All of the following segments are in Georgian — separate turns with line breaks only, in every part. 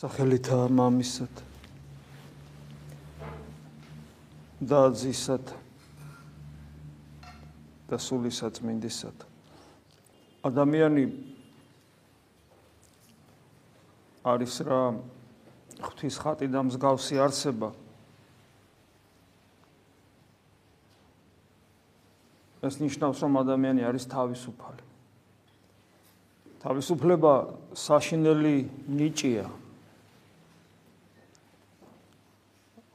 სახელითა მამისად და ძისად და სულისად მინდისად. ადამიანი არის რა ღვთის ხატი და მსგავსი არსება. ეს ნიშნავს რომ ადამიანი არის თავისუფალი. თავისუფლება საშინელი ნიჭია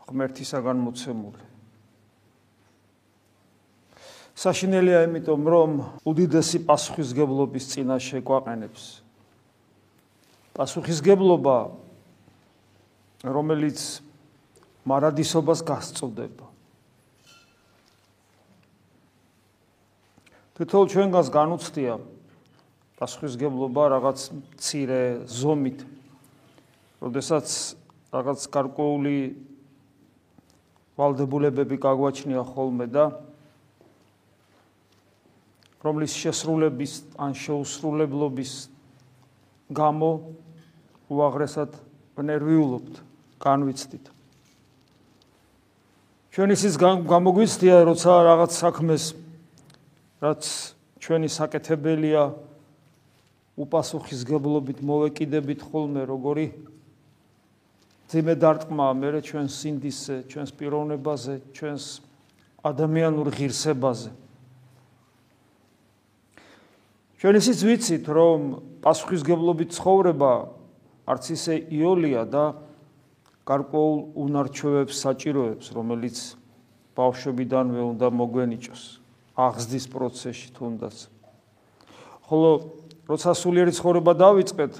ღმერთისაგან მოცემული. საშინელია იმიტომ, რომ უდიდესი პასუხისგებლობის წინაშე გვაყენებს. პასუხისგებლობა რომელიც მარადისობას გასწოდება. თითოეულ ჩვენგანს განუცდია პასუხისგებლობა რაღაც ცირე ზომით. როდესაც რაღაც გარკვეული ვალდებულებები გაგვაჩნია ხოლმე და რომლის შესრულების ან შეუსრულებლობის გამო უაღრესად ნერვიულობთ, განვიცდით. ჩვენ ისიც გამოგვიცდია, როცა რაღაც საქმეს რაც ჩვენი საკეთებელია უპასუხისგებლობით მოვეკიდებით ხოლმე როგორი ძიმე დარტყმა მე ჩვენ სინდისზე, ჩვენს პიროვნებაზე, ჩვენს ადამიანურ ღირსებაზე. ჩვენ ისიც ვიცით, რომ პასუხისგებლობით ცხოვრება არც ისე იოლია და გარკვეულ უნარჩვევებს საჭიროებს, რომელიც ბავშვობიდანვე უნდა მოგვენიჭოს აღზრდის პროცესში თუნდაც. ხოლო როცა სულიერი ცხოვრება დავიწყეთ,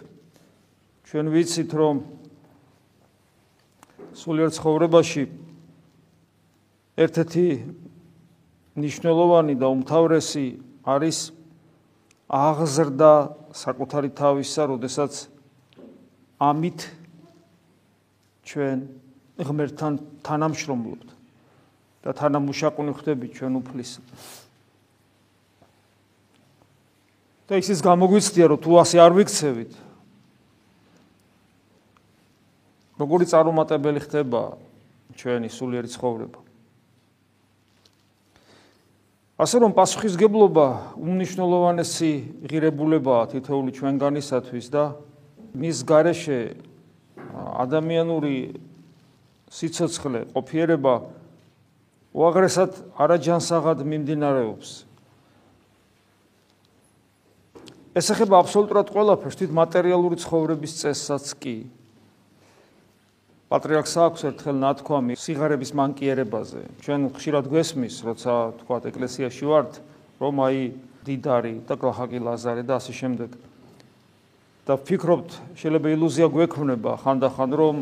ჩვენ ვიცით, რომ სულიერ ცხოვრებაში ერთ-ერთი ნიშნულოვანი და უმთავრესი არის აღზრდა საკუთარი თავისა, როდესაც ამით ჩვენ ღმერთთან თანამშრომლობთ და თანამუშაკუნი ხდებით ჩვენ უფლის. და ისიც გამოგვიცდია, რომ თუ ასე არ ვიქცევით, როგორი წარუმატებელი ხდება ჩვენი სულიერი ცხოვრება. ასე რომ პასუხისგებლობა უნიშნულოვანესი ღირებულებაა თითოეული ჩვენგანისათვის და მის გარეშე ადამიანური სიცოცხლე ყოფიერება უაღრესად არაჯანსაღად მიმდინარეობს. ეს ახება აბსოლუტურად ყველაფერს, თვით მატერიალური ცხოვრების წესსაც კი. პატრიარქს აქვს ერთხელ ნათქვამი სიგარების მანკიერებაზე. ჩვენ ხშირად გვესმის, როცა თქვა ეკლესიაში ვართ, რომ აი დიდარი და გლახაკი ლაზარე და ასე შემდეგ. და ვფიქრობთ, შეიძლება ილუზია გვექნება ხანდახან, რომ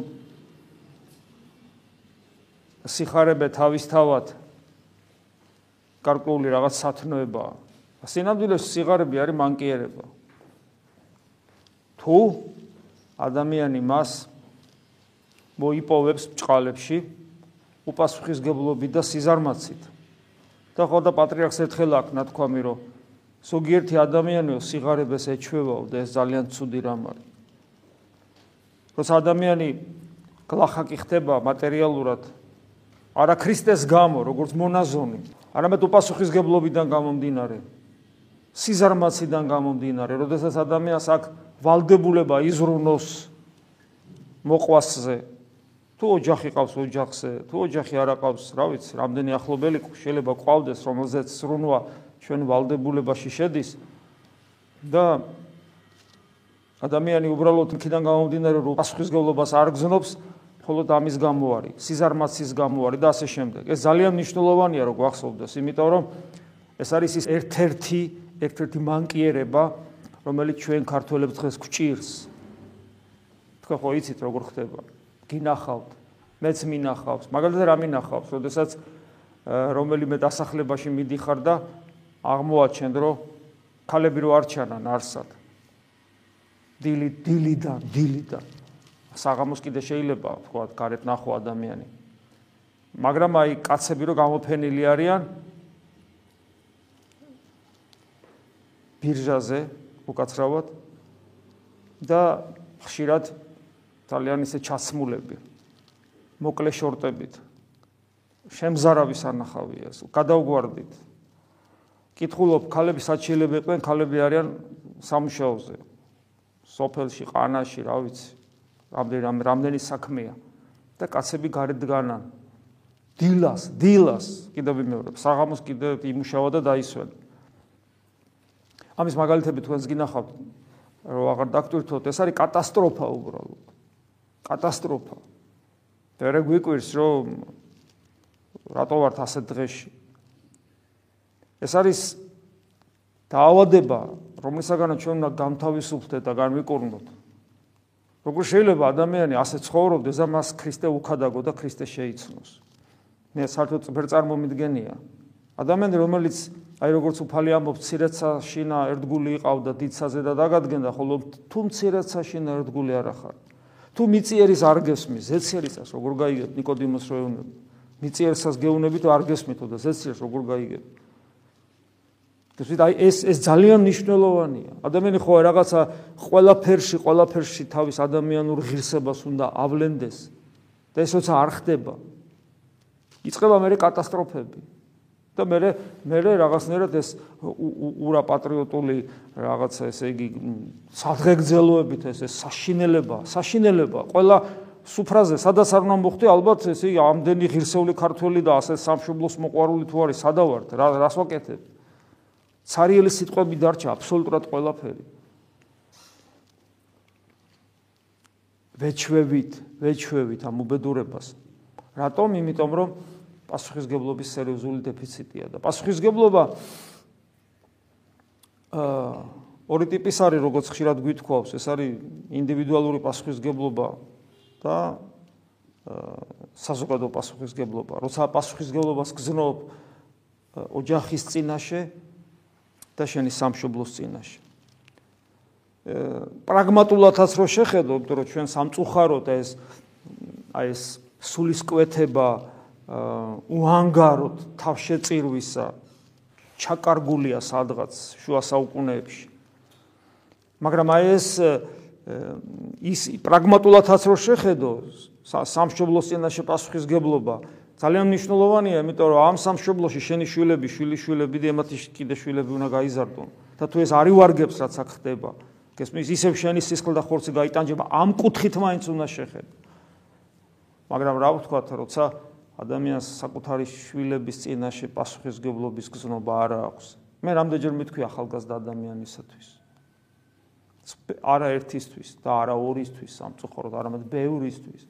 სიხარებე თავისთავად გარკვეული რაღაც სათნოება. სინამდვილეს სიგარები არის მანკიერება. თუ ადამიანი მას მოიპოვებს ბჭყალებში უპასუხისგებლობით და სიზარმაცით. და ხო და პატრიარქს ერთხელ აქ ნათქვამი რომ ზოგიერთი ადამიანიო სიგარებას ეჩვევაო და ეს ძალიან ცუდი რამ არის. როცა ადამიანი გლახაკი ხდება მატერიალურად არა ქრისტეს გამო, როგორც მონაზონი, არამედ უპასუხისგებლობიდან გამომდინარე. სიზარმაციდან გამომდინარე, როდესაც ადამიანს აქ ვალდებულება იზრუნოს მოყვასზე თუ ოჯახი ყავს ოჯახზე, თუ ოჯახი არ ყავს, რა ვიცი, რამდენი ახლობელი შეიძლება ყავდეს, რომელზეც სრუნვა ჩვენ ვალდებულებაში შედის და ადამიანი უბრალოდ იქიდან გამომდინარე, რომ პასუხისგებლობას არ გზნობს, მხოლოდ ამის გამო არის, სიზარმაცის გამო არის და ასე შემდეგ. ეს ძალიან მნიშვნელოვანია, რომ გვახსოვდეს, იმიტომ რომ ეს არის ის ერთ-ერთი ერთ-ერთი მანკიერება, რომელიც ჩვენ ქართველებს დღეს გვჭირს. თქვენ ხო იცით როგორ ხდება? გინახავთ მეც მინახავს მაგალითად რა მინახავს? ოდესაც რომელიმე დასახლებაში მიდიხარ და აღმოაჩენ რომ ქალები რო არჩანან არსად. დილი დილიდან დილიდან. საღამოს კიდე შეიძლება თქვა გარეთ ნახო ადამიანი. მაგრამ აი კაცები რო გამოფენილი არიან ბირჟაზე უკაცრავად და ხშირად ძალიან ისე ჩასმულები. მოკლე შორტებით. შემზარავის ანახავია, გადავგვარდით. კითხულობ, ქალები საჩიელები იყვნენ, ქალები არიან სამუშაოზე. სოფელში, ყანაში, რა ვიცი. რამდენი რამდენი საქმეა და კაცები გარეთ დგანან. დილას, დილას, კიდევ ვიმეორებ, საღამოს კიდევ იმუშავა და დაისვენ. ამის მაგალითები თქვენს გინახავთ, რომ აღარ დაგტვირთოთ, ეს არის კატასტროფა უბრალოდ. კატასტროფა. და რა გვიკვირს, რომ რატო ვართ ასე დღეში? ეს არის დაავადება, რომლისაგანაც ჩვენ უნდა გამთავისუფლდეთ და განვიკურნოთ. როგორ შეიძლება ადამიანი ასე ცხოვრობდეს და მას ქრისტე უხადაგო და ქრისტე შეიცნოს? მე საერთოდ ვერ წარმომიდგენია. ადამიანი რომელიც აი როგორც უფალი ამბობს, ცირეცა შინა ერთგული იყავდა დიდსაზე და დაგადგენდა, ხოლო თუ ცირეცა შინა ერთგული არ ახარ. თუ მიწიერის არ გესმის, ზეციერისას როგორ გაიგებ ნიკოდიმოს როეუნები? მიწიერსას გეუნებით არ გესმითო და ზეციერს როგორ გაიგებ? გასვით აი ეს ეს ძალიან მნიშვნელოვანია. ადამიანი ხო რაღაცა ყველაფერში, ყველაფერში თავის ადამიანურ ღირსებას უნდა ავლენდეს. და ეს როცა არ ხდება, იწყება მერე კატასტროფები. და მე მე რაღაცნაირად ეს ურა პატრიოტული რაღაცა ესე იგი სადღეგრძელოებით ეს ეს საშინელება, საშინელება, ყველა სუფრაზე სადაც არ უნდა მოხდე, ალბათ ესე იგი ამდენი ღირსეული ქართველი და ასე სამშობლოს მოყვარული თუ არის, სადავართ, რა რას ვაკეთებ? цаრიელი სიტყვები დარჩა აბსოლუტურად ყველაფერი. ვეჩვევით, ვეჩვევით ამ უბედურებას. რატომ? იმიტომ რომ პასუხისგებლობის სერიოზული დეფიციტია და პასუხისგებლობა აა ორი ტიპის არის, როგორც ხშირად გვითხოვს, ეს არის ინდივიდუალური პასუხისგებლობა და აა საზოგადო პასუხისგებლობა. როცა პასუხისგებლობას გზნობ ოჯახის წინაშე და შენი სამშობლოს წინაშე. აა პრაგმატულადაც რო შეხედო, იმიტომ რომ ჩვენ სამწუხაროდ ეს აი ეს სულისკვეთება აა უანგაროდ თავშეწირვისა ჩაკარგულია სადღაც შუა საუკუნეებში. მაგრამ აი ეს ის პრაგმატულადაც რო შეხედო სამშობლოს წინაშე პასუხისგებლობა ძალიან მნიშვნელოვანია იმიტომ რომ ამ სამშობლოში შენი შვილები შვილიშვილები და ემათი კიდე შვილები უნდა გაიზარდონ. და თუ ეს არ ივარგებს რაც აქ ხდება გესმის ისევ შენი სისხლ და ხორცი გაიტანჯება ამ კუთხით მაინც უნდა შეხედო. მაგრამ რა ვთქვათ როცა ადამიანს საკუთარი შვილების წინაშე პასუხისგებლობის გზნობა არ აქვს. მე რამდენჯერ მithქვი ახალგაზრდა ადამიანისათვის. არა ერთისთვის და არა ორისთვის სამწუხაროდ, არამედ ბევრისთვის.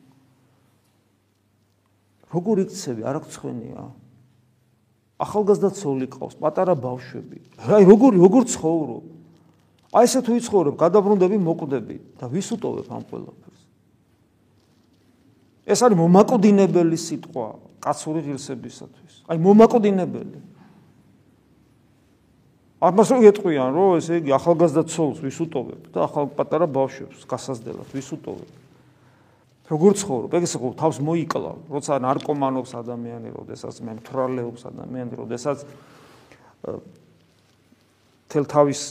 როგორ იქცევი, არ აქვს ხვენია? ახალგაზრდა ცოლი ყავს, პატარა ბავშვები. აი როგორ როგორ ცხოვრობ? აი ესე თუ იცხოვრებ, გადაბრუნდები, მოკვდები და ვის უტოვებ ამ ყველაფერს? ეს არის მომაკვდინებელი სიტყვა კაცური ღირსებისათვის. აი მომაკვდინებელი. ამას რო ეთყვიან, რომ ესე იგი ახალგაზრდა ცოლს ვის უტოვებ და ახალ პატარა ბავშვებს გასაზრდელად ვის უტოვებ? როგორ ცხოვრობ? ეგ ისე თავს მოიკლავ, როცა ნარკომანობს ადამიანი, როდესაც მე მთრალეობს ადამიანი, როდესაც თელ თავის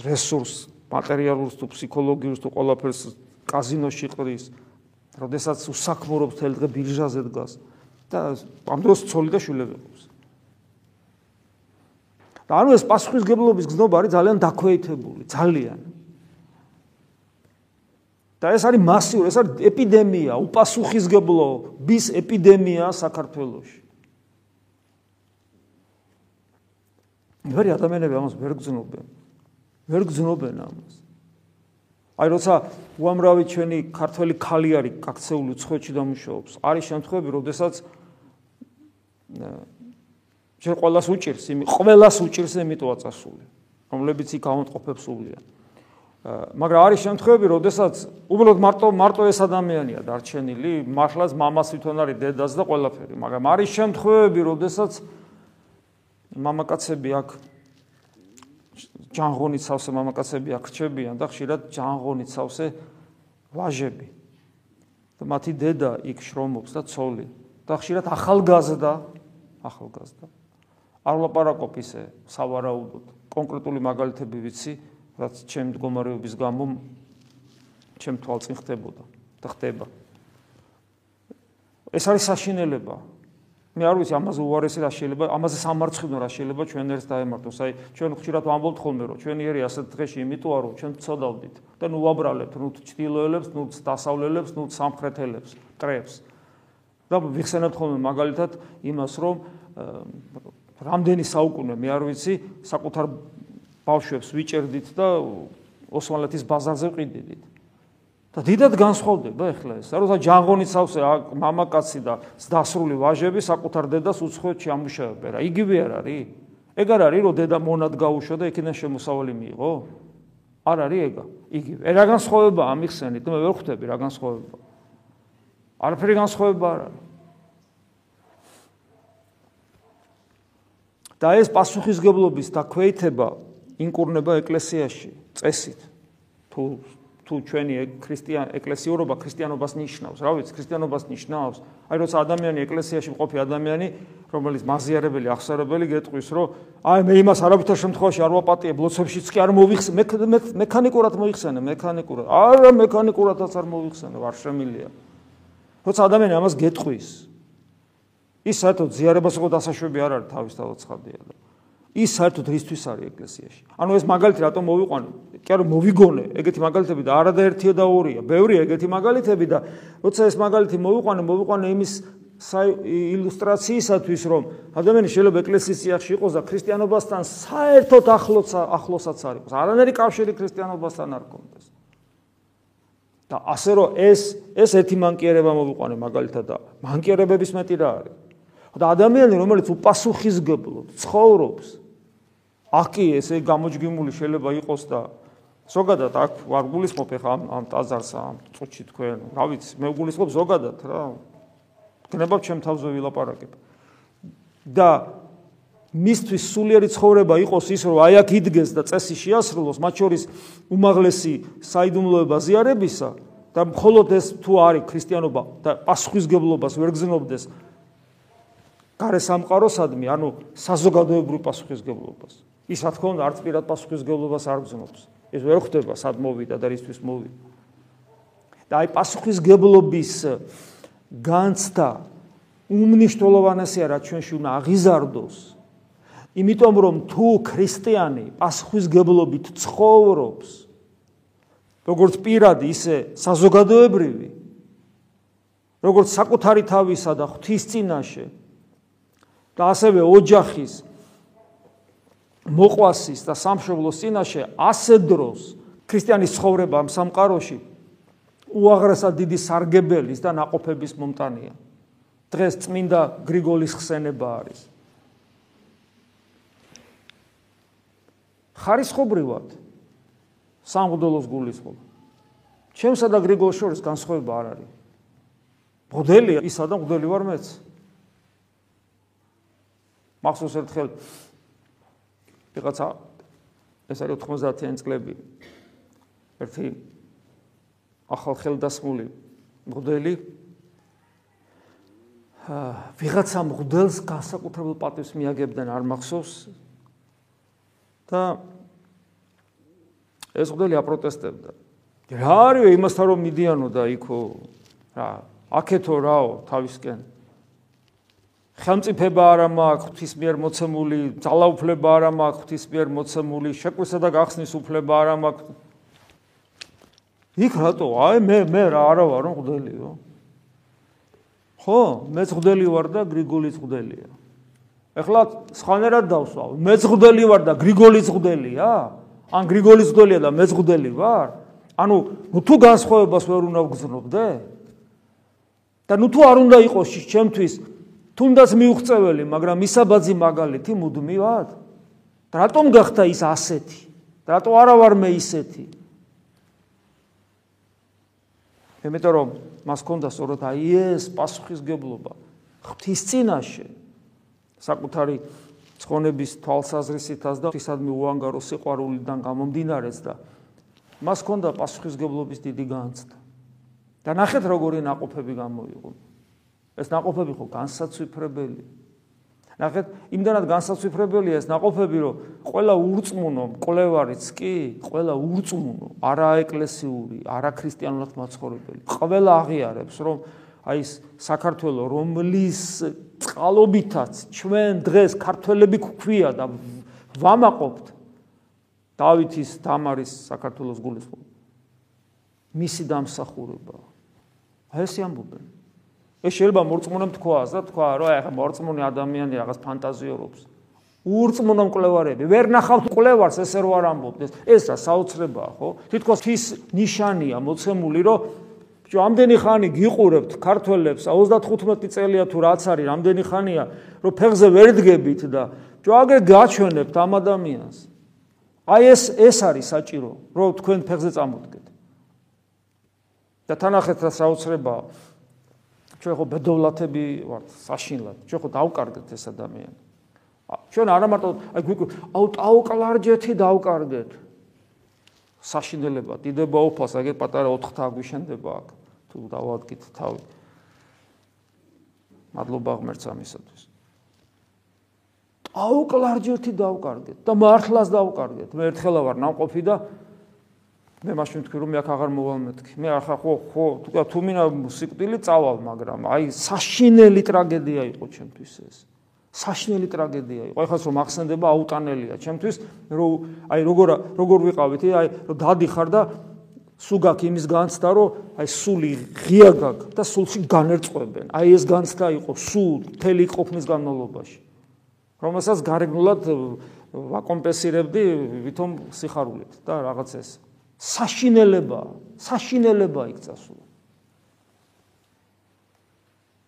რესურს, მატერიალურს თუ ფსიქოლოგიურს თუ ყველაფერს კაზინოში ყრის, როდესაც უსაქმურობს თელ დღე ბირჟაზე დგას და ამ დროს ცოლი და შვილები ყავს. და ანუ ეს პასუხისგებლობის გზნობა არის ძალიან დაქვეითებული, ძალიან. და ეს არის მასიური, ეს არის ეპიდემია, უპასუხისგებლობის ეპიდემია საქართველოში. ვერი ადამიანები ამას ვერ გზნობენ. ვერ გზნობენ ამას. აი როცა უამრავი ჩვენი ქართველი ხალი არის კაქცეული ცხოჩი და მუშაობს. არის შემთხვევები, როდესაც ჩვენ ყოველას უჭირს, იმი ყოველას უჭირს ემიტო აწასული, რომლებიც იქ ამოტყופებს სულია. მაგრამ არის შემთხვევები, როდესაც უბრალოდ მარტო მარტო ეს ადამიანია დარჩენილი, მართლაც მამას თვითონ არის დედას და ყველაფერი, მაგრამ არის შემთხვევები, როდესაც მამაკაცები აქ ჯანღონით სავსე მამაკაცები აქრჩებიან და ხშირად ჯანღონით სავსე ვაჟები. და მათი დედა იქ შრომობს და ცოლი და ხშირად ახალგაზრდა, ახალგაზრდა. არ ლაპარაკობ ისე სავარაუდოდ. კონკრეტული მაგალითები ვიცი, რაც ჩემ მდგომარეობის გამო ჩემ თვალწინ ხდებოდა. და ხდება. ეს არის საშინელება. მე არ ვიცი ამაზე უარესი რა შეიძლება, ამაზე სამარცხინო რა შეიძლება ჩვენ ერთს დაემართოს. აი ჩვენ ხშირად ვამბობთ ხოლმე რომ ჩვენი ერი ასეთ დღეში იმიტომ არო ჩვენ წოდავდით და ნუ ვაბრალებთ ნუ ჭtildeოელებს, ნუ დასავლელებს, ნუ სამხრეთელებს, ტრებს. და ვიხსენებთ ხოლმე მაგალითად იმას რომ რამდენი საუკუნე მე არ ვიცი საკუთარ ბავშვებს ვიჭერდით და ოსმალეთის ბაზარზე ვყიდიდით. და დიდად განსხვავდება ახლა ეს. როცა ჯანღონიც ავსე მამაკაცი და დასრული ვაჟები საკუთარ დედას უცხოეთში ამუშავებენ რა. იგივე არ არის? ეგ არ არის რომ დედა მონად გაუშვა და იქიდან შემოსავალი მიიღო? არ არის ეგა. იგივე. რა განსხვავება ამიხსენით? მე ვერ ხვდები რა განსხვავება. არაფერი განსხვავება არ არის. და ეს პასუხისგებლობის დაქვეითება ინკურნება ეკლესიაში წესით. თუ თუ ჩვენი ქრისტიან ეკლესიურობა ქრისტიანობას ნიშნავს, რა ვიცი, ქრისტიანობას ნიშნავს. აი როცა ადამიანი ეკლესიაში მყოფი ადამიანი, რომელიც მაზიარებელი, აღსარებელი გეტყვის, რომ აი მე იმას არავითარ შემთხვევაში არ ვაპატიებ, ლოცვებშიც კი არ მოვიხსე, მე მექანიკურად მოიხსენე, მექანიკურად. არა, მექანიკურადაც არ მოვიხსენე, არ შემილია. როცა ადამიანი ამას გეტყვის, ის საერთოდ ზიარებას უკვე დასაშვები არ არის თავის თავცხადია და ის საერთოდ რისთვის არის ეკლესიაში. ანუ ეს მაგალითი რატომ მოვიყვანე? კი არა მოვიგონე, ეგეთი მაგალითები და არადაერთია და ორია. ბევრია ეგეთი მაგალითები და როცა ეს მაგალითი მოვიყვანე, მოვიყვანე იმის ილუსტრაციისათვის, რომ ადამიანი შეიძლება ეკლესიის სიახში იყოს და ქრისტიანობასთან საერთოდ ახლოც ახლოსაც არ იყოს. არანაირი კავშირი ქრისტიანობასთან არ კონდეს. და ასე რომ ეს ეს ერთი მანკიერება მოვიყვანე მაგალითად და მანკიერებების მეტი რა არის? და ადამიანი რომელიც უპასუხისგებლო ცხოვრობს აკი ესე გამოჯგიმული შეიძლება იყოს და ზოგადად აქ ვარ გულისხმობ ხა ამ ამ ტაზარს ამ წუთში თქვენ. რა ვიცი მე გულისხმობ ზოგადად რა. გნებავ ჩემ თავზე ვილაპარაკებ. და მისთვის სულიერი ცხოვრება იყოს ის რომ აი აქ იდგეს და წესი შეასრულოს მათ შორის უმაღლესი საიდუმლოება ზიარებისა და მხოლოდ ეს თუ არის ქრისტიანობა და პასუხისგებლობას ვერ გზნობდეს გარე სამყაროსადმი, ანუ საზოგადოებრივ პასუხისგებლობას. ის რა თქმა უნდა არც პირად პასუხისგებლობას არ გზნობს. ეს ვერ ხდება სად მოვიდა და რისთვის მოვიდა. და აი პასუხისგებლობის განცდა უმნიშვნელოვანესია რა ჩვენში უნდა აღიზარდოს. იმიტომ რომ თუ ქრისტიანი პასუხისგებლობით ცხოვრობს, როგორც პირადი, ისე საზოგადოებრივი, როგორც საკუთარი თავისა და ღვთის წინაშე და ასევე ოჯახის მოყვასის და სამშობლოს წინაშე ასე დროს ქრისტიანის ცხოვრება ამ სამყაროში უაღრესად დიდი სარგებელის და ناقოფების მომტანია. დღეს წმინდა გრიგოლის ხსენება არის. ხარისხობრივად სამღვდელოს გულისხმობა. ჩემსა და გრიგოლ შორის განსხვავება არ არის. მღვდელია ისა და მღვდელი ვარ მეც. მახსოვს ერთხელ ვიღაცა ეს არის 90-იან წლები ერთი ახალ ხელდასმული მოდელი ვიღაცა მოდელს განსაკუთრებულ პატივს მიაგებდნენ არ მახსოვს. და ეს მოდელი აპროტესტებდა. რა არის იმასთან რომ მიდიანო და იქო რა აქეთო რაო თავისკენ ხელმწიფება არა მაქვს ღვთის მიერ მოცემული, ძალაუფლება არა მაქვს ღვთის მიერ მოცემული, შეკვისა და გახსნის უფლება არა მაქვს. იქ რატო? აი მე მე რა არა ვარ მღვდელიო. ხო, მეც მღვდელი ვარ და გრიგოლიც მღვდელია. ეხლა სხვანაირად დავსვავ. მეც მღვდელი ვარ და გრიგოლიც მღვდელია? ან გრიგოლიც მღვდელია და მეც მღვდელი ვარ? ანუ ნუ თუ განსხვავებას ვერ უნდა ვგზნობდე? და ნუ თუ არ უნდა იყოს ჩემთვის თუნდაც მიუღწეველი, მაგრამ ისაბაძი მაგალითი მუდმივად. რატომ გახდა ის ასეთი? რატო არა ვარ მე ისეთი? იმიტომ რომ მას ჰქონდა სწორედ აი ეს პასუხისგებლობა ღვთის წინაშე საკუთარი ცხონების თვალსაზრისითაც და ღვთისადმი უანგარო სიყვარულიდან გამომდინარეც და მას ჰქონდა პასუხისგებლობის დიდი განცდა. და ნახეთ როგორი ناقოფები გამოიღო. ეს ناقოფები ხო განსაცვიფრებელია. ნახეთ, იმდანად განსაცვიფრებელია ეს ناقოფები, რომ ყველა ურწმუნო მკვლევარიც კი, ყველა ურწმუნო, არაეკლესიური, არაქრისტიანულად მაცხოვრებელი, ყველა აღიარებს, რომ აი ეს საქართველო, რომლის წყალობითაც ჩვენ დღეს ქართველები გვქვია და ვამაყობთ დავითის, დამარის საქართველოს გულისხმობა. მისი დამსახურება. აი ესე ამბობენ. ეს შეიძლება მორწმუნემ თქვას და თქვა რომ აი ხა მორწმუნე ადამიანი რაღაც ფანტაზიორობს. ურწმუნო მკვლევარები ვერ ნახავთ მკვლევარს ესე რო არ ამბობდეს. ეს რა საოცრებაა ხო? თითქოს ის ნიშანია მოცემული რომ ჯო ამდენი ხანი გიყურებთ ქართველებს 35 წელია თუ რაც არის ამდენი ხანია რომ ფეხზე ვერ დგებით და ჯო აგერ გაჩვენებთ ამ ადამიანს. აი ეს ეს არის საჭირო რომ თქვენ ფეხზე წამოდგეთ. და თანახეთ რა საოცრებაა ჩვენ ხო ბედოვლათები ვართ საშინლად. ჩვენ ხო დავკარგეთ ეს ადამიანი. ჩვენ არა მარტო აი გვიგვი აუ ტაუკლარჯეთი დავკარგეთ. საშინელება დიდება უფალს აგერ პატარა 4 თა გვიშენდება აქ თუ დავადგით თავი. მადლობა ღმერთს ამისათვის ტაუკლარჯეთი დავკარგეთ და მართლაც დავკარგეთ. მე ერთხელა ვარ ნამყოფი და მე მაშინ ვთქვი რომ მე აქ აღარ მოვალ მეთქი მე ახლა ხო ხო თქვა თუ მინა სიკვდილი წავალ მაგრამ აი საშინელი ტრაგედია იყო ჩემთვის ეს. საშინელი ტრაგედია იყო. ეხლა რომ ახსენდება აუტანელია ჩემთვის რომ აი როგორ როგორ ვიყავით აი რომ დადიხარ და სულ გაქ იმის განცდა რომ აი სული ღია გაქ და სულში განერწყვებენ. აი ეს განცდა იყო სულ თელი ყოფნის განმავლობაში. რომელსაც გარეგნულად ვაკომპენსირებდი ვითომ სიხარულით და რაღაც ეს საშინელება, საშინელება იქ წასულა.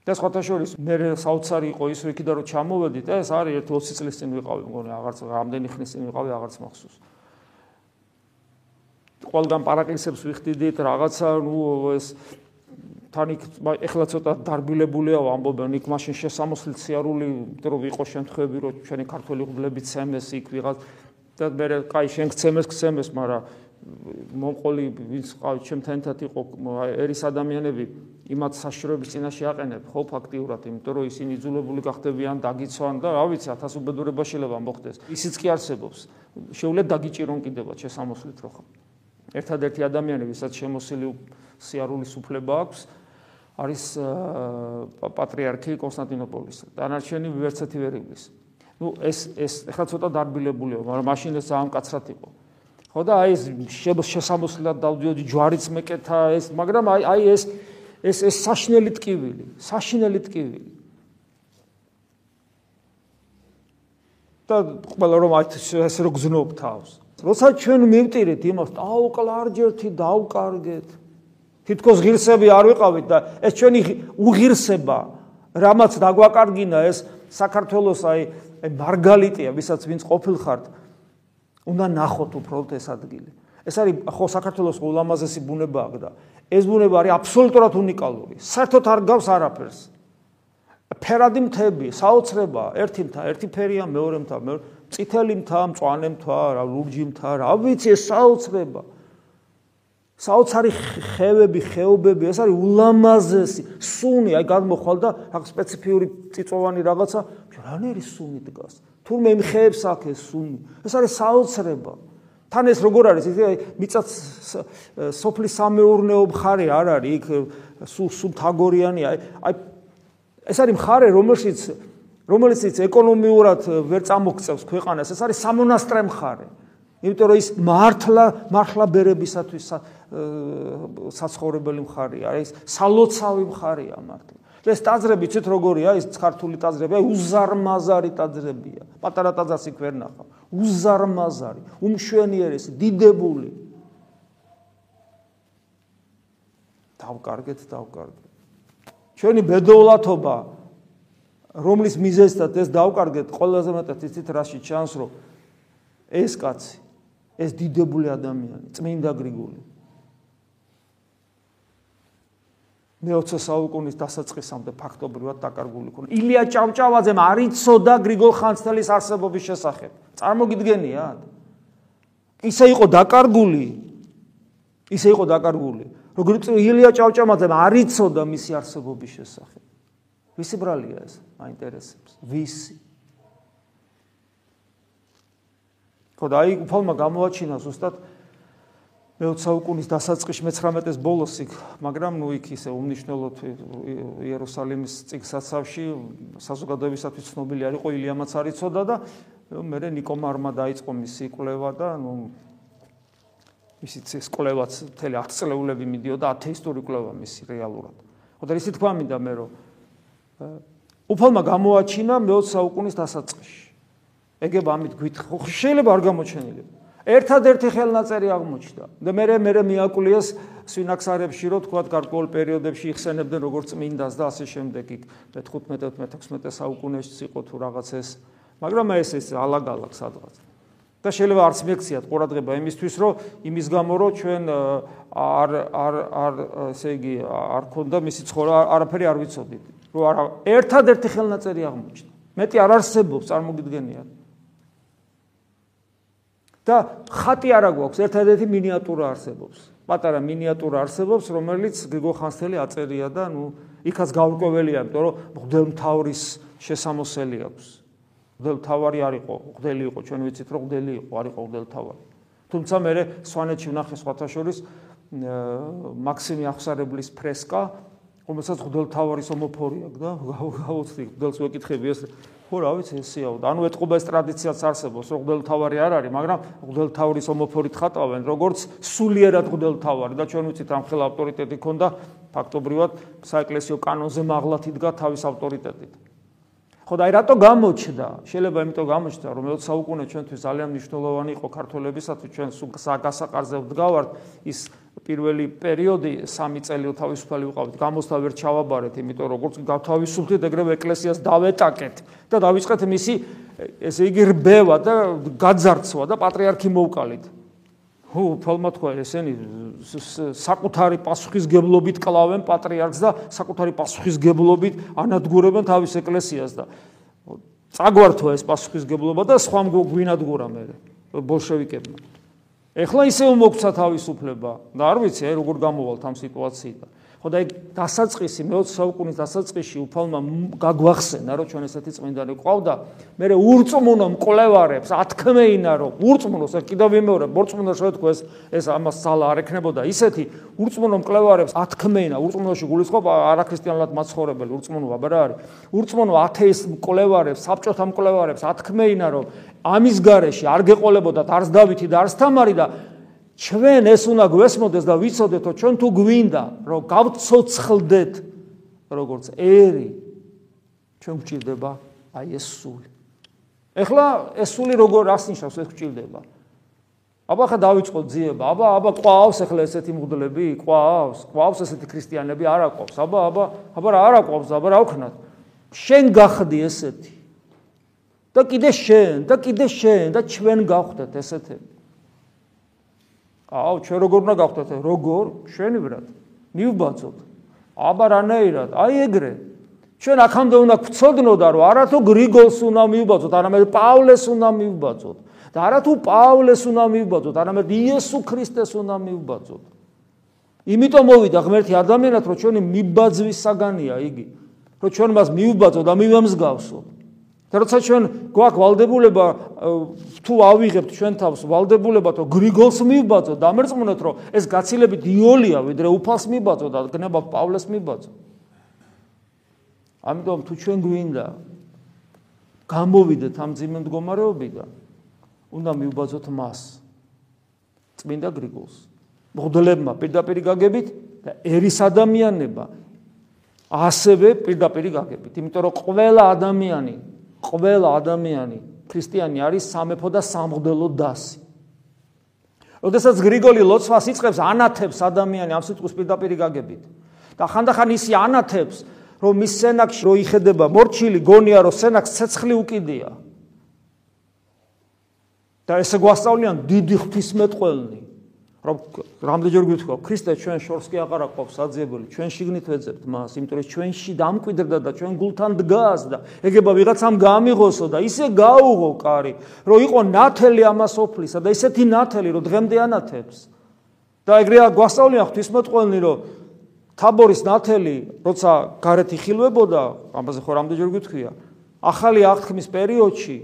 და სხვათა შორის მე საოცარი იყო ის, რომ იქიდან რომ ჩამოვედი და ეს არის ერთ 20 წლის წინ ვიყავი, მგონი აღარც რამდენი ხნის წინ ვიყავი, აღარც მახსოვს. ყველგან პარაკლისებს ვიხდიდით, რაღაცა, ნუ ეს თან იქ ეხლა ცოტა დარბილებულია ამბობენ იქ მაშინ შესამოსლი ციარული, რომ ვიყო შემთხვევები, რომ ჩვენი ქართველი ღმლები ცემეს იქ ვიღაც და მე კაი შენ გცემეს, გცემეს, მაგრამ მომყოლი ვინც ყავით ჩემთან ერთად იყო ერის ადამიანები იმათ საშროების წინაშე აყენებ ხო ფაქტიურად იმიტომ რომ ისინი იძულებული გახდებიან დაგიცვან და რა ვიცი ათას უბედურება შეიძლება მოხდეს. ისიც კი არსებობს. შეუძლია დაგიჭირონ კიდევაც შესამოსლით რო ხო ერთადერთი ადამიანი ვისაც შემოსილი სიარულის უფლება აქვს არის პატრიარქი კონსტანტინოპოლის. დანარჩენი ვერცეთი ვერ იგვის ну ეს ეს ეხლა ცოტა დარბილებულია მაგრამ მაშინ ეს ძალიან კაცრად იყო ხო და აი ეს შესამოსლად დავდიოდი ჯვარიც მეკეთა ეს მაგრამ აი აი ეს ეს ეს საშნელი ტკივილი საშნელი ტკივილი და ყველა რომ ეს რო გზნობ თავს. როცა ჩვენ მივტირეთ იმას დაუკლარჯერთი დაუკარგეთ თითქოს ღირსები არ ვიყავით და ეს ჩვენი უღირსება რამაც დაგვაკარგინა ეს საქართველოს აი მარგალიტია ვისაც ვინც ყოფილხართ უნდა ნახოთ უბრალოდ ეს ადგილი. ეს არის ხო საქართველოს ულამაზესი ბუნება აქ და ეს ბუნება არის აბსოლუტურად უნიკალური. საერთოდ არ გავს არაფერს. ფერადი მთები, საოცრება, ერთი მთა, ერთი ფერია, მეორე მთა, მეორე წითელი მთა, მწვანე მთა, რა ლურჯი მთა, რა ვიცი ეს საოცრება. საოცარი ხევები, ხეობები, ეს არის ულამაზესი. სუნი, აი გადმოხვალ და რა სპეციფიური წიწოვანი რაღაცა, რანერი სუნი დგას. თურმე იმ ხეებს აქ ეს სუნი. ეს არის საოცრება. თან ეს როგორ არის? ისე მიწაც სოფლის სამეურნეო მხარე არ არის იქ სულ სულ თაგორიანია. აი ეს არის მხარე, რომელშიც რომელიციც ეკონომიურად ვერ წამოგწევს ქვეყანას. ეს არის სამონასტრე მხარე. იმიტომ რომ ის მართლა მართლა ბერებისათვის საცხოვრებელი მხარეა, ის სალოცავი მხარეა მართლა. ეს ტაძრები ცით როგორია? ის ქართული ტაძრები აი უზარმაზარი ტაძრებია. პატარა ტაძარს იქ ვერ ნახავ. უზარმაზარი უმშვენიერესი დიდებული. დავკარგეთ დავკარგეთ. ჩვენი ბედოვლათობა რომლის მიზეზად ეს დავკარგეთ ყველაზე მეტად იცით რაში ჩანს რომ ეს კაცი ეს დიდებული ადამიანი წმინდა გრიგოლი მე-20 საუკუნის დასაწყისამდე ფაქტობრივად დაკარგული ქონა. ილია ჭავჭავაძემ არ იცოდა გრიგოლ ხანძთელის არსებობის შესახებ. წარმოგიდგენიათ? ისე იყო დაკარგული. ისე იყო დაკარგული. როგორც ილია ჭავჭავაძემ არ იცოდა მისი არსებობის შესახებ. ვისი ბრალია ეს? მაინტერესებს. ვისი? ხო და აი უფალმა გამოაჩინა ზუსტად მე-20 საუკუნის დასაწყისში მე-19-ის ბოლოს იქ, მაგრამ ნუ იქ ისე უმნიშვნელოდ იერუსალიმის წიგსაცავში საზოგადოებისათვის ცნობილი არ იყო ილიამაც არ იცოდა და მე ნიკო მარმა დაიწყო მისი კვლევა და ნუ ისიც ეს კვლევაც მთელი 10 წლეულები მიდიოდა ათეისტური კვლევა მისი რეალურად. ხო და ისე თქვა მინდა მე რომ უფალმა გამოაჩინა მე-20 საუკუნის დასაწყისში. ეგება ამით გვითხრა, შეიძლება არ გამოჩენილიყო. ერთადერთი ხელნაწერი აღმოჩნდა. და მე მე მეაკულიეს სვინაქსარებში რო თქვა გარკვეულ პერიოდებში იხსენებდნენ როგორც წმინდას და ასე შემდეგ იქ 15-16 საუკუნეში იყო თუ რაღაც ეს მაგრამ ეს ეს ალაგალაგ სადღაც. და შეიძლება არც მექციათ ყურადღება იმისთვის რომ იმის გამო რომ ჩვენ არ არ არ ესე იგი არ ქონდა მისი ცხოვრება არაფერი არ ვიცოდით. რომ არა ერთადერთი ხელნაწერი აღმოჩნდა. მეტი არ არსებობს წარმოგიდგენიათ. და ხატი არა გვაქვს, ერთადერთი მინიატურა არსებობს. პატარა მინიატურა არსებობს, რომელიც გიგო ხანსელი აწერია და ნუ იქაც გაურკვეველია, იმიტომ რომ მღვდელმთავრის შესამოსელი აქვს. მღვდელმთავარი არ იყო, მღვდელი იყო, ჩვენ ვიცით რომ მღვდელი იყო, არ იყო მღვდელმთავარი. თუმცა მე სვანეთში ვნახე სხვათა შორის მაქსიმი ახსარებლის ფრესკა, რომელსაც მღვდელმთავარის ომოფორი აქვს და გავუცდი მღვდელს ვეკითხები ეს ხო რა ვიცი ესეაო და ანუ ეთყობა ეს ტრადიციაც არსებობს რომ ღდელთავარი არ არის მაგრამ ღდელთავრის ომოფორით ხატავენ როგორც სულიერად ღდელთავარი და ჩვენ ვიცით ამ ხელ ავტორიტეტი ქონდა ფაქტობრივად საეკლესიო კანონზე მაღლათ იდგა თავის ავტორიტეტით. ხო და აი რატო გამოჩნდა? შეიძლება იმიტომ გამოჩნდა რომ 20 საუკუნე ჩვენთვის ძალიან მნიშვნელოვანი იყო ქართველებისათვის ჩვენ სულ გასაყარზე ვდგავართ ის პირველი პერიოდი სამი წელი თავისუფალი ვიყავით, გამოსთა ვერ ჩავაბარეთ, იმიტომ როგორც გათავისუფლდით, ეგრევე ეკლესიას დავეტაკეთ და დავიწყეთ მისი ესე იგი რბევა და გაძარცვა და პატრიარქი მოვკალით. ჰუ, ფალმა თქვა ესენი საკუთარი პასუხისგებლობით კლავენ პატრიარქს და საკუთარი პასუხისგებლობით ანადგურებენ თავის ეკლესიას და წაგვართვა ეს პასუხისგებლობა და სხვა მგვინადგურა მე ბოლშევიკებმა. ეხლა ისე მოგცა თავისუფლება. და არ ვიცი აი როგორ გამოვალთ ამ სიტუაციიდან ხო და ეგ დასაწყისი მე-20 საუკუნის დასაწყისში უფალმა გაგვახსენა რომ ჩვენ ესეთი წმინდანი ყავდა მე ურწმუნო მკვლევარებს ათქმეინა რომ ურწმუნოს ეს კიდევ ვიმეორებ ურწმუნო შეთქო ეს ეს ამას სალა არ ექნებოდა. ისეთი ურწმუნო მკვლევარებს ათქმეინა ურწმუნოში გულისხმობ არაქრისტიანულად მაცხოვრებელი ურწმუნო აბა რა არის? ურწმუნო ათეის მკვლევარებს საბჭოთა მკვლევარებს ათქმეინა რომ ამის garaში არ გეყოლებოდათ არც დავითი და არც თამარი და ჩვენ ეს უნდა გვესმოდეს და ვიცოდეთო ჩვენ თუ გვინდა რომ გავცოცხლდეთ როგორც ერი ჩვენ გვჭირდება აი ეს სული. ეხლა ეს სული როგორ ასნიშნავს ეს გვჭირდება? აბა ხა დაიწყო ძიება. აბა აბა ყვავს ეხლა ესეთი მღვდლები ყვავს ყვავს ესეთი ქრისტიანები არა ყვავს აბა აბა აბა რა არა ყვავს აბა რა ვქნათ? შენ გახდი ესეთი. და კიდე შენ და კიდე შენ და ჩვენ გავხდეთ ესეთები. აუ, ჩვენ როგორ უნდა გავხდეთ? როგორ? შვენივრად. მივბაცოთ. აბა რანაირად? აი ეგრე. ჩვენ აქამდე უნდა გვწოდნოდა, რომ არათუ გრიგოლს უნდა მივბაცოთ, არამედ პავლეს უნდა მივბაცოთ. და არათუ პავლეს უნდა მივბაცოთ, არამედ იესო ქრისტეს უნდა მივბაცოთ. იმიტომ მოვიდა ღმერთი ადამიანად, რომ ჩვენი მიბაძვის საგანია იგი. რომ ჩვენ მას მივბაცოთ და მივამსგავსოთ. და როცა ჩვენ გვაქვს ვალდებულება თუ ავიღებთ ჩვენ თავს ვალდებულება თუ გრიგოლს მიბაძო და ამერწმუნოთ რომ ეს გაცილებით იოლია ვიდრე უფალს მიბაძო და გნება პავლეს მიბაძო ამიტომ თუ ჩვენ გვინდა გამოვიდეთ ამ ძიმე მდგომარეობიდან უნდა მიბაძოთ მას. წმინდა გრიგოლს. მღვდლებმა პირდაპირ გაგებით და ერის ადამიანება ასევე პირდაპირ გაგებით იმიტომ რომ ყველა ადამიანი ყველა ადამიანი ქრისტიანი არის სამეფო და სამღვდელო დასი. ოდესაც გრიგოლი ლოცვას იწყებს, ანათებს ადამიანი ამ სიტყვის პირდაპირ გაგებით. და ხანდახან ისი ანათებს, რომ მის სენაკში რო იხედება მორჩილი, გონია რომ სენაკს ცეცხლი უკიდია. და ესე გვასწავლიან დიდი ღვთისმეტყველნი. რომ რამდენჯერ გვითქვა ქრისტე ჩვენ შორს კი აღარ აყვავს საძიებელი ჩვენ შიგნით ვეძებთ მას იმიტომ რომ ჩვენში დამკვიდრდა და ჩვენ გულთან დგას და ეგება ვიღაცამ გამიღოსო და ისე გაუღო კარი რომ იყო ნათელი ამას ოფლისა და ისეთი ნათელი რომ დღემდე ანათებს. და ეგრეა გვასწავლია ღვთისმოწყალნი რომ თაბორის ნათელი როცა გარეთ იხილვებოდა ამაზე ხო რამდენჯერ გვითქვია ახალი აღთქმის პერიოდში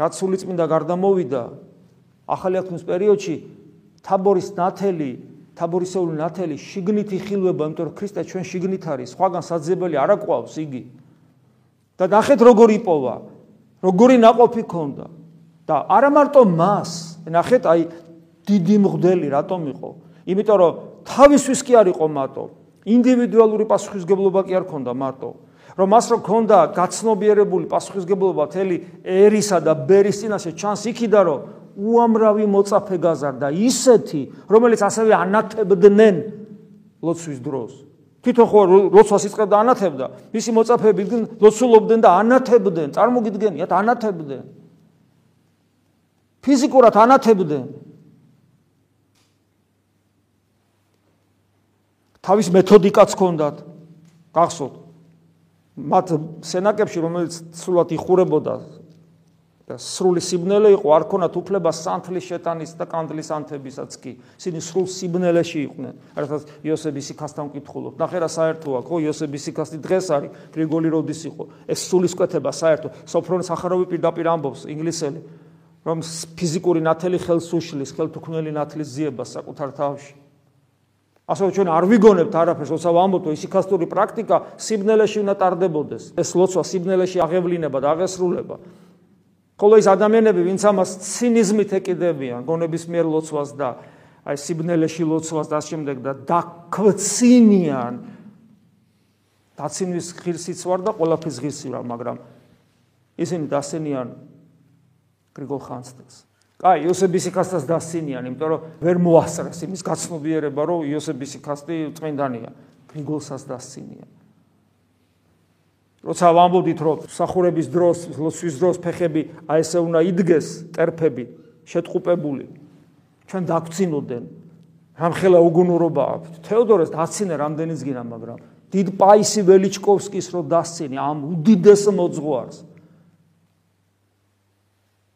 რაც სულიწმინდა გარდა მოვიდა ახალი აღთქმის პერიოდში თაბორის ნათელი თაბორისეული ნათელი შიგნით იხილვება, იმიტომ რომ ქრისტე ჩვენ შიგნით არის, სხვაგან საძებელი არ აყვავს იგი. და ნახეთ როგორ იპოვა, როგორი ناقოფი ქონდა. და არა მარტო მას, ნახეთ აი დიდი მღვდელი რატომ იყო? იმიტომ რომ თავისთვის კი არ იყო მარტო, ინდივიდუალური პასუხისგებლობა კი არ ქონდა მარტო. რომ მას რო ქონდა გაცნობიერებული პასუხისგებლობა თელი ერისა და ბერის წინაშე, ჩანს იქიდა რომ უამრავი მოწაფე გაზარდა. ისეთი რომელიც ასევე ანათებდნენ ლოცვის დროს. თვითონ ხო ლოცვას იწყებდა ანათებდა. მისი მოწაფეები ლოცულობდნენ და ანათებდნენ წარმოგიდგენიათ ანათებდნენ. ფიზიკურად ანათებდნენ. თავის მეთოდიკაც ჰქონდათ. გახსოვთ. მათ სენაკებში რომელიც სრულად იხურებოდა და სრული სიბნელე იყო არ ქონათ უფლება სანთლის შეტანის და კანდლის ანთებისაც კი. ისინი სრულ სიბნელეში იყვნენ. არათაც იოსების სიკასთან მკითხულობ ნახე რა საერთოა ხო? იოსების სიკასტი დღეს არის გრიგოლი როდის იყო. ეს სულისკვეთება საერთო. სოფრონ სახარავი პირდაპირ ამბობს ინგლისელი რომ ფიზიკური ნათელი ხელს უშლის ხელთუქმნელი ნათლის ძიებას საკუთარ თავში. ასე ჩვენ არ ვიგონებთ არაფერს, როცა ვამბობთ, რომ სიკასტური პრაქტიკა სიბნელეში უნდა ტარდებოდეს. ეს ლოცვა სიბნელეში აღევლინება და აღესრულება. ხოლო ის ადამიანები, ვინც ამას ცინიზმით ეკიდებიან, გონების მიერ ლოცვას და აი სიბნელეში ლოცვას და შემდეგ და დაქვცინიან დაცინის ღირსიც ვარ და ყველაფრის ღირსი ვარ, მაგრამ ისინი დასენიან გრიგოლ ხანძთელს. აი, იოსების იქასტას დასინიან, იმიტომ რომ ვერ მოასწრეს იმის გაცნობიერება, რომ იოსების იქასტი წმინდანია. გრიგოლსაც დასინიან. როცა ვამბობდით, რომ სახურების დროს, ლოცვის დროს ფეხები აი ესე უნდა იდგეს, ტერფები შეტყუპებული. ჩვენ დაგცინოდნენ. რამხელა უგუნურობა აქვს. თეოდორეს დაცინე რამდენიც გინა, მაგრამ დიდ პაისი ველიჩკოვსკის რო დასცინი ამ უდიდეს მოძღვარს.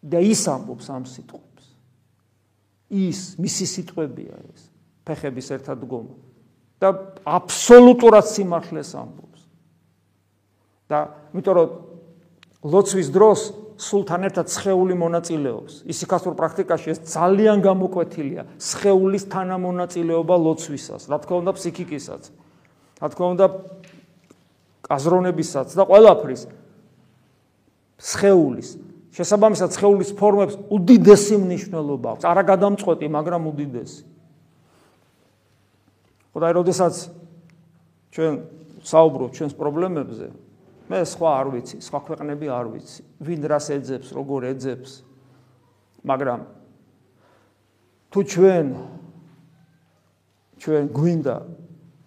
და ის ამბობს ამ სიტყვებს. ის მისი სიტყვებია ეს. ფეხების ერთად დგომა და აბსოლუტურად სიმართლეს ამბობს. და იმიტომ რომ ლოცვის დროს სულთან ერთად ცხეული მონაწილეობს. ისიქასურ პრაქტიკაში ეს ძალიან გამოკვეთილია. ცხეულის თანამონაწილეობა ლოცვისას, რა თქმა უნდა ფსიქიკისაც. რა თქმა უნდა აზროვნებისაც და ყველაფრის ცხეულის შესაბამისად სხეულის ფორმებს უდიდესი მნიშვნელობა აქვს. არა გადამწყვეტი, მაგრამ უდიდესი. ხოდა როდესაც ჩვენ საუბრობთ ჩვენს პრობლემებზე, მე სხვა არ ვიცი, სხვა ქვეყნები არ ვიცი, ვინ რას ეძებს, როგორ ეძებს. მაგრამ თუ ჩვენ ჩვენ გვინდა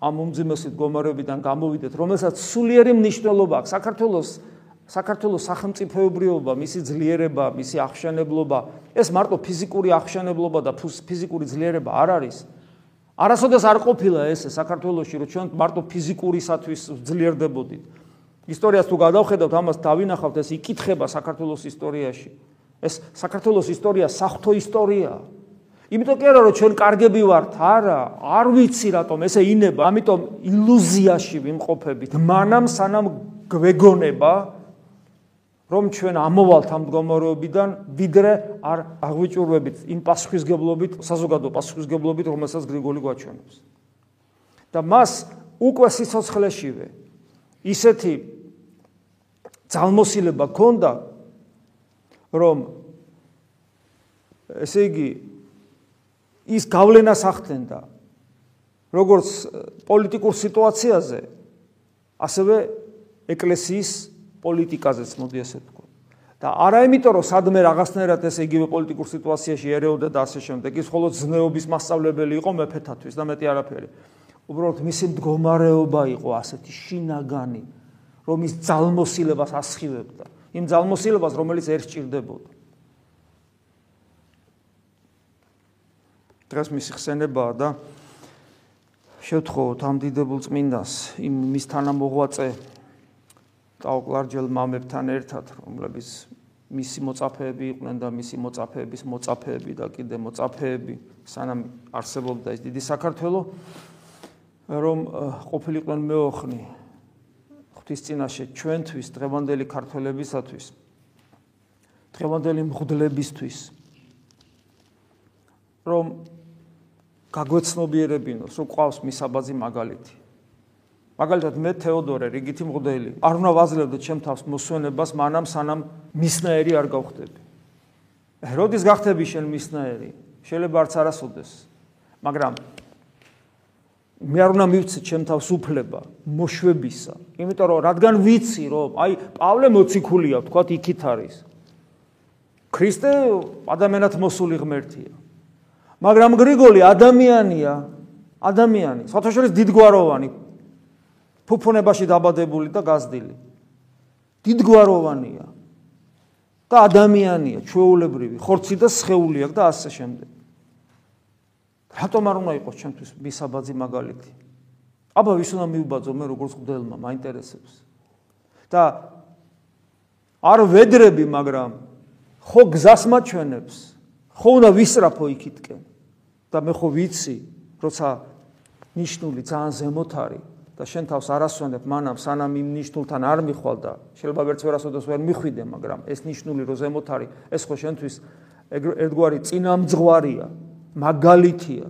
ამ უმძიმესი მდგომარეობიდან გამოვიდეთ, რომელსაც სულიერი მნიშვნელობა აქვს საქართველოს საქართველოს სახელმწიფოებრიობა, მისი ძლიერება, მისი აღშენებლობა, ეს მარტო ფიზიკური აღშენებლობა და ფიზიკური ძლიერება არ არის. არასოდეს არ ყოფილა ეს საქართველოსში, რომ ჩვენ მარტო ფიზიკურისათვის ძლიერდებოდით. ისტორიას თუ გადავხედავთ, ამას დავინახავთ, ეს იკითხება საქართველოს ისტორიაში. ეს საქართველოს ისტორია საფრთხო ისტორიაა. იმიტომ კი არა რომ ჩვენ კარგები ვართ, არა, არ ვიცი რატომ ესე ინება, ამიტომ ილუზიაში ვიმყოფებით. მანამ სანამ გვეგონება, რომ ჩვენ ამოვალთ ამ მდგომარეობიდან ვიდრე არ აღვიჭურვებით იმ პასუხისგებლობით, საზოგადო პასუხისგებლობით, რომელსაც გრიგოლი გვაჩვენებს. და მას უკვე სიცოცხლეშივე ისეთი ძალმოსილება ქონდა, რომ ესე იგი ის გავლენას ახდენდა როგორც პოლიტიკურ სიტუაციაზე, ასევე ეკლესიის პოლიტიკაზეც მოდი ასე თქვა. და არა იმიტომ რომ სადმე რაღაცნაირად ეს იგივე პოლიტიკურ სიტუაციაში ერეოდა და ასე შემდეგ, ის მხოლოდ ზნეობის მასწავლებელი იყო მეფეთათვის და მეტი არაფერი. უბრალოდ მისი მდგომარეობა იყო ასეთი შინაგანი, რომ ის ძალმოსილებას ასხივებდა. იმ ძალმოსილებას, რომელიც ერთ ჭირდებოდა. დღეს მისი ხსენებაა და შევთხოვოთ ამ დიდებულ წმინდას, იმ მის თანამოღვაწე ტაოკლარჯელ მამებთან ერთად, რომლებიც მისი მოწაფეები იყვნენ და მისი მოწაფეების მოწაფეები და კიდე მოწაფეები, სანამ არსებობდა ეს დიდი საქართველო, რომ ყოფილიყვნენ მეოხნი ღვთის წინაშე ჩვენთვის, დღევანდელი ქართველებისათვის. დღევანდელი მღვდლებისთვის რომ გაგვეცნობიერებინოს, რომ ყავს მისაბაძი მაგალითი. მაგალითად მე თეოდორე რიგითი მღვდელი, არ უნდა ვაძლევდე ჩემ თავს მოსვენებას, მანამ სანამ მისნაერი არ გავხდები. როდის გახდები შენ მისნაერი? შეიძლება არც არასოდეს. მაგრამ მე არ უნდა მივცე ჩემ თავს უფლება მოშვებისა, იმიტომ რომ რადგან ვიცი რომ აი პავლე მოციქულია, თქვა იქით არის. ქრისტე ადამიანად მოსული ღმერთია. მაგრამ გრიგოლი ადამიანია, ადამიანი, საერთაშორის დიდგვაროვანი ფუფუნებაში დაბადებული და გაზრდილი. დიდგვაროვანია. და ადამიანია, ჩვეულებრივი, ხორცი და სხეული აქვს და ასე შემდეგ. რატომ არ უნდა იყოს ჩემთვის მისაბაძი მაგალითი? აბა ვის უნდა მიუბაძო მე როგორც ხდელმა, მაინტერესებს. და არ ვედრები, მაგრამ ხო გზას მაჩვენებს. ხო უნდა ვისრაფო იქითკენ. და მე ხო ვიცი, როცა ნიშნული ძალიან ზემოთ არის და შენ თავს არასვენებ მანამ სანამ იმ ნიშნულთან არ მიხვალ და შეიძლება ვერც ვერასოდეს ვერ მიხვიდე, მაგრამ ეს ნიშნული რო ზემოთ არის, ეს ხო შენთვის ერთგვარი წინამძღვარია, მაგალითია.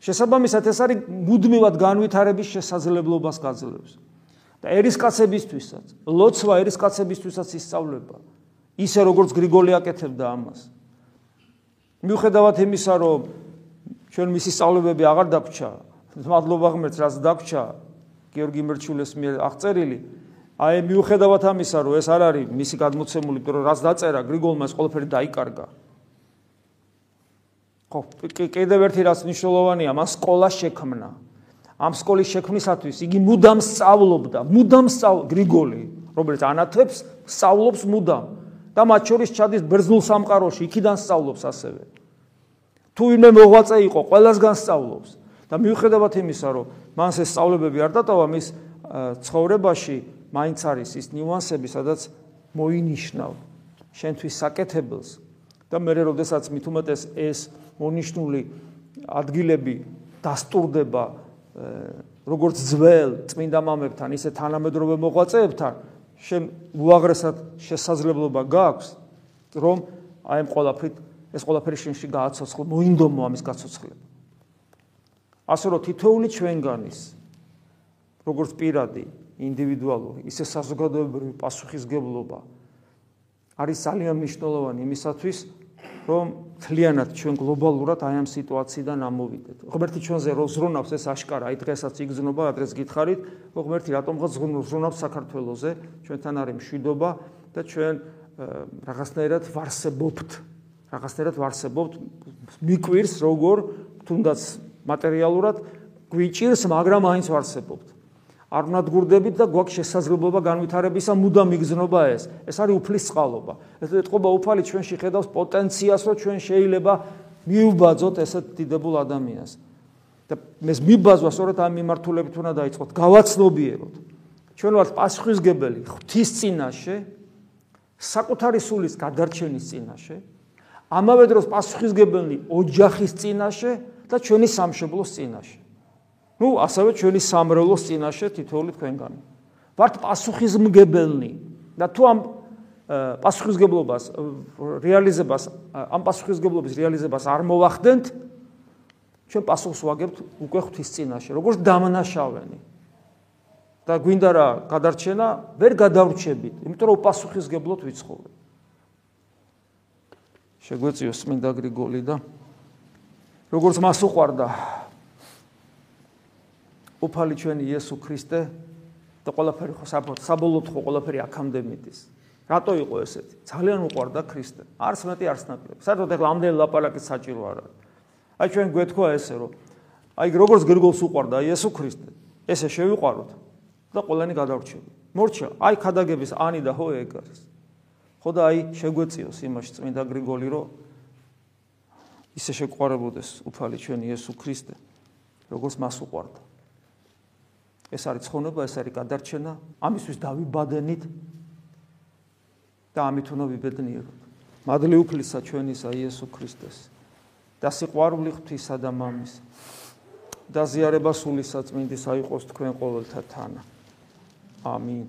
შესაბამისად ეს არის მუდმივად განვითარების შესაძლებლობას გაძლევს. და ერისკაცებისთვისაც, ლოცვა ერისკაცებისთვისაც ისწავლება. ისე როგორც გრიგოლი აკეთებდა ამას. მიუხედავად იმისა, რომ ჩვენ მისი სწავლებები აღარ დაგვრჩა. მადლობა ღმერთს, რაც დაგვრჩა გიორგი მერჩულეს მიერ აღწერილი. აი მიუხედავად ამისა, რომ ეს არ არის მისი გადმოცემული, მაგრამ რაც დაწერა გრიგოლმა ეს ყველაფერი დაიკარგა. ხო, კიდევ ერთი რაც მნიშვნელოვანია, მას სკოლა შექმნა. ამ სკოლის შექმნისათვის იგი მუდამ სწავლობდა, მუდამ სწავლ გრიგოლი, რომელიც ანათებს, სწავლობს მუდამ. და მათ შორის ჩადის ბერძნულ სამყაროში, იქიდან სწავლობს ასევე. თუ ვინმე მოღვაწე იყო, ყველას განსწავლობს და მიუხედავად იმისა, რომ მას ეს სწავლებები არ დატოვა მის ცხოვრებაში, მაინც არის ის ნიუანსები, სადაც მოინიშნავ შენთვის საკეთებელს და მე როდესაც მით უმეტეს ეს მონიშნული ადგილები დასტურდება როგორც ძველ წმინდა მამებთან, ისე თანამედროვე მოღვაწეებთან, შენ უაღრესად შესაძლებლობა გაქვს, რომ აი ამ ყოლაფრით ეს ყველაფერი შენში გააცოცხლო, მოინდომო ამის გაცოცხლება. ასე რომ თითოეული ჩვენგანის როგორც პირადი, ინდივიდუალური, ისე საზოგადოებრივი პასუხისგებლობა არის ძალიან მნიშვნელოვანი იმისათვის, რომ თლიანად ჩვენ გლობალურად აი ამ სიტუაციიდან ამოვიდეთ. ღმერთი ჩვენზე რო ზრუნავს ეს აშკარა, აი დღესაც იგზნობა, ადრეს გითხარით, ღმერთი რატომღაც ზრუნავს საქართველოსზე, ჩვენთან არის მშვიდობა და ჩვენ რაღაცნაირად ვარსებობთ რაღაცნაირად ვარსებობთ მიკვირს როგორ თუნდაც მატერიალურად გვიჭირს მაგრამ აინც ვარსებობთ არ უნდა გურდებით და გვაქვს შესაძლებლობა განვითარებისა მუდამ იგზნობა ეს. ეს არის უფლის წყალობა ეს ეთყობა უფალი ჩვენში ხედავს პოტენციას რომ ჩვენ შეიძლება მიუბაძოთ ესეთ დიდებულ ადამიანს. და ეს მიბაზვა სწორედ ამ მიმართულებით უნდა დაიწყოთ. გავაცნობიეროთ. ჩვენ ვართ პასუხისგებელი ღვთის წინაშე საკუთარი სულის გადარჩენის წინაშე ამავე დროს პასუხისგებელი ოჯახის წინაშე და ჩვენი სამშობლოს წინაშე. Ну, ასევე ჩვენი სამრევლოს წინაშე თითოეული თქვენგანი. ვართ პასუხისმგებელნი და თუ ამ პასუხისგებლობას რეალიზებას ამ პასუხისგებლობის რეალიზებას არ მოვახდენთ, ჩვენ პასუხს ვაგებთ უკვე ღვთის წინაშე, როგორც დამნაშავენი. და გვინდა რა გადარჩენა, ვერ გადავრჩებით, იმიტომ რომ პასუხისგებლოთ ვიცხოვთ. შეგვეციოს წმინდა გრიგოლი და როგორც მას უყვარდა უფალი ჩვენი იესო ქრისტე და ყველაფერი ხო საბოლოოდ ხო ყველაფერი აქამდე მიდის. რატო იყო ესეთი? ძალიან უყვარდა ქრისტე. არც მეტი არც ნაკლები. საერთოდ ეხლა ამდენი ლაპარაკის საჭირო არ არის. აი ჩვენ გვეთქვა ესე რომ აი როგორც გრიგოლს უყვარდა იესო ქრისტე, ესე შევიყვაროთ და ყველანი გადავრჩებით. მორჩა, აი ქადაგების ანი და ჰო ეგ არის. ხო და აი შეგვეციოს იმაში წმინდა გრიგოლი რომ ისე შეყვარებოდეს უფალი ჩვენი იესო ქრისტე როგორც მას უყვარდა ეს არის ცხონება ეს არის გადარჩენა ამისთვის დავიბადენით და ამით უნდა ვიბედნიეროთ მადლი უფლისა ჩვენისა იესო ქრისტეს და სიყვარული ღვთისა და მამის და ზიარება სული საწმინდის აიყოს თქვენ ყოველთა თანა. ამინ